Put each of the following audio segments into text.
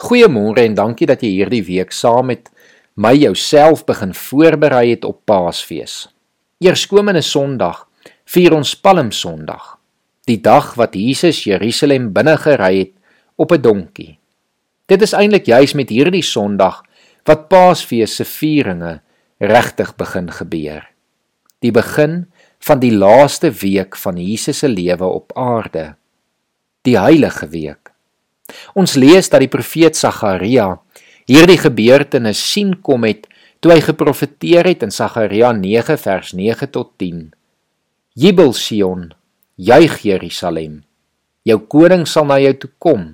Goeiemôre en dankie dat jy hierdie week saam met my jouself begin voorberei het op Paasfees. Eerskomende Sondag vier ons Palm Sondag, die dag wat Jesus Jerusalem binne gery het op 'n donkie. Dit is eintlik juis met hierdie Sondag wat Paasfees se vieringe regtig begin gebeur. Die begin van die laaste week van Jesus se lewe op aarde. Die heilige week. Ons lees dat die profeet Sagaria hierdie gebeurtenis sien kom het toe hy geprofeteer het in Sagaria 9 vers 9 tot 10. Jubel Sion, juig Jerusalem. Jou koning sal na jou toe kom.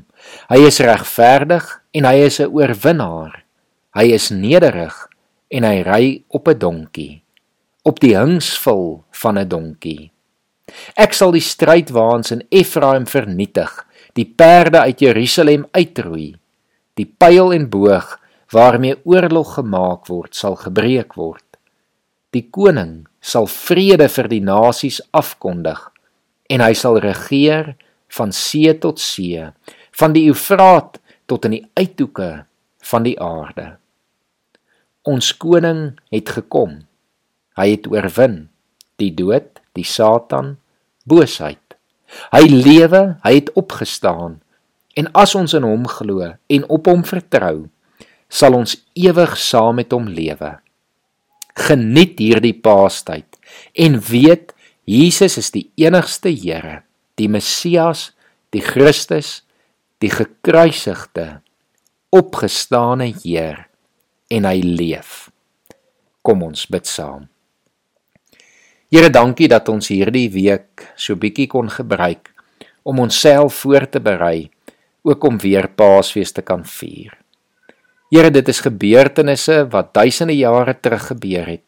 Hy is regverdig en hy is 'n oorwinnaar. Hy is nederig en hy ry op 'n donkie, op die hingsvul van 'n donkie. Ek sal die strydwaans in Efraim vernietig die perde uit Jerusalem uitroei. Die pyl en boog waarmee oorlog gemaak word, sal gebreek word. Die koning sal vrede vir die nasies afkondig en hy sal regeer van see tot see, van die Eufraat tot in die uithoeke van die aarde. Ons koning het gekom. Hy het oorwin die dood, die Satan, boosheid Hy lewe, hy het opgestaan. En as ons in hom glo en op hom vertrou, sal ons ewig saam met hom lewe. Geniet hierdie Paastyd en weet Jesus is die enigste Here, die Messias, die Christus, die gekruisigde, opgestane Heer en hy leef. Kom ons bid saam. Here, dankie dat ons hierdie week so bietjie kon gebruik om onsself voor te berei ook om weer Paasfees te kan vier. Here, dit is gebeurtenisse wat duisende jare terug gebeur het,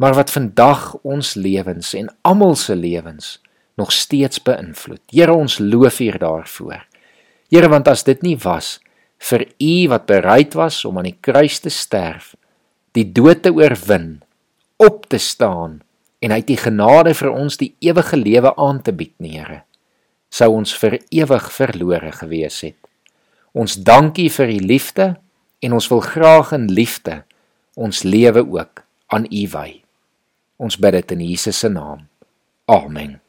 maar wat vandag ons lewens en almal se lewens nog steeds beïnvloed. Here, ons loof U daarvoor. Here, want as dit nie was vir U wat bereid was om aan die kruis te sterf, die dood te oorwin, op te staan, en hy het die genade vir ons die ewige lewe aan te bied, Here. Sou ons vir ewig verlore gewees het. Ons dankie vir u liefde en ons wil graag in liefde ons lewe ook aan u wy. Ons bid dit in Jesus se naam. Amen.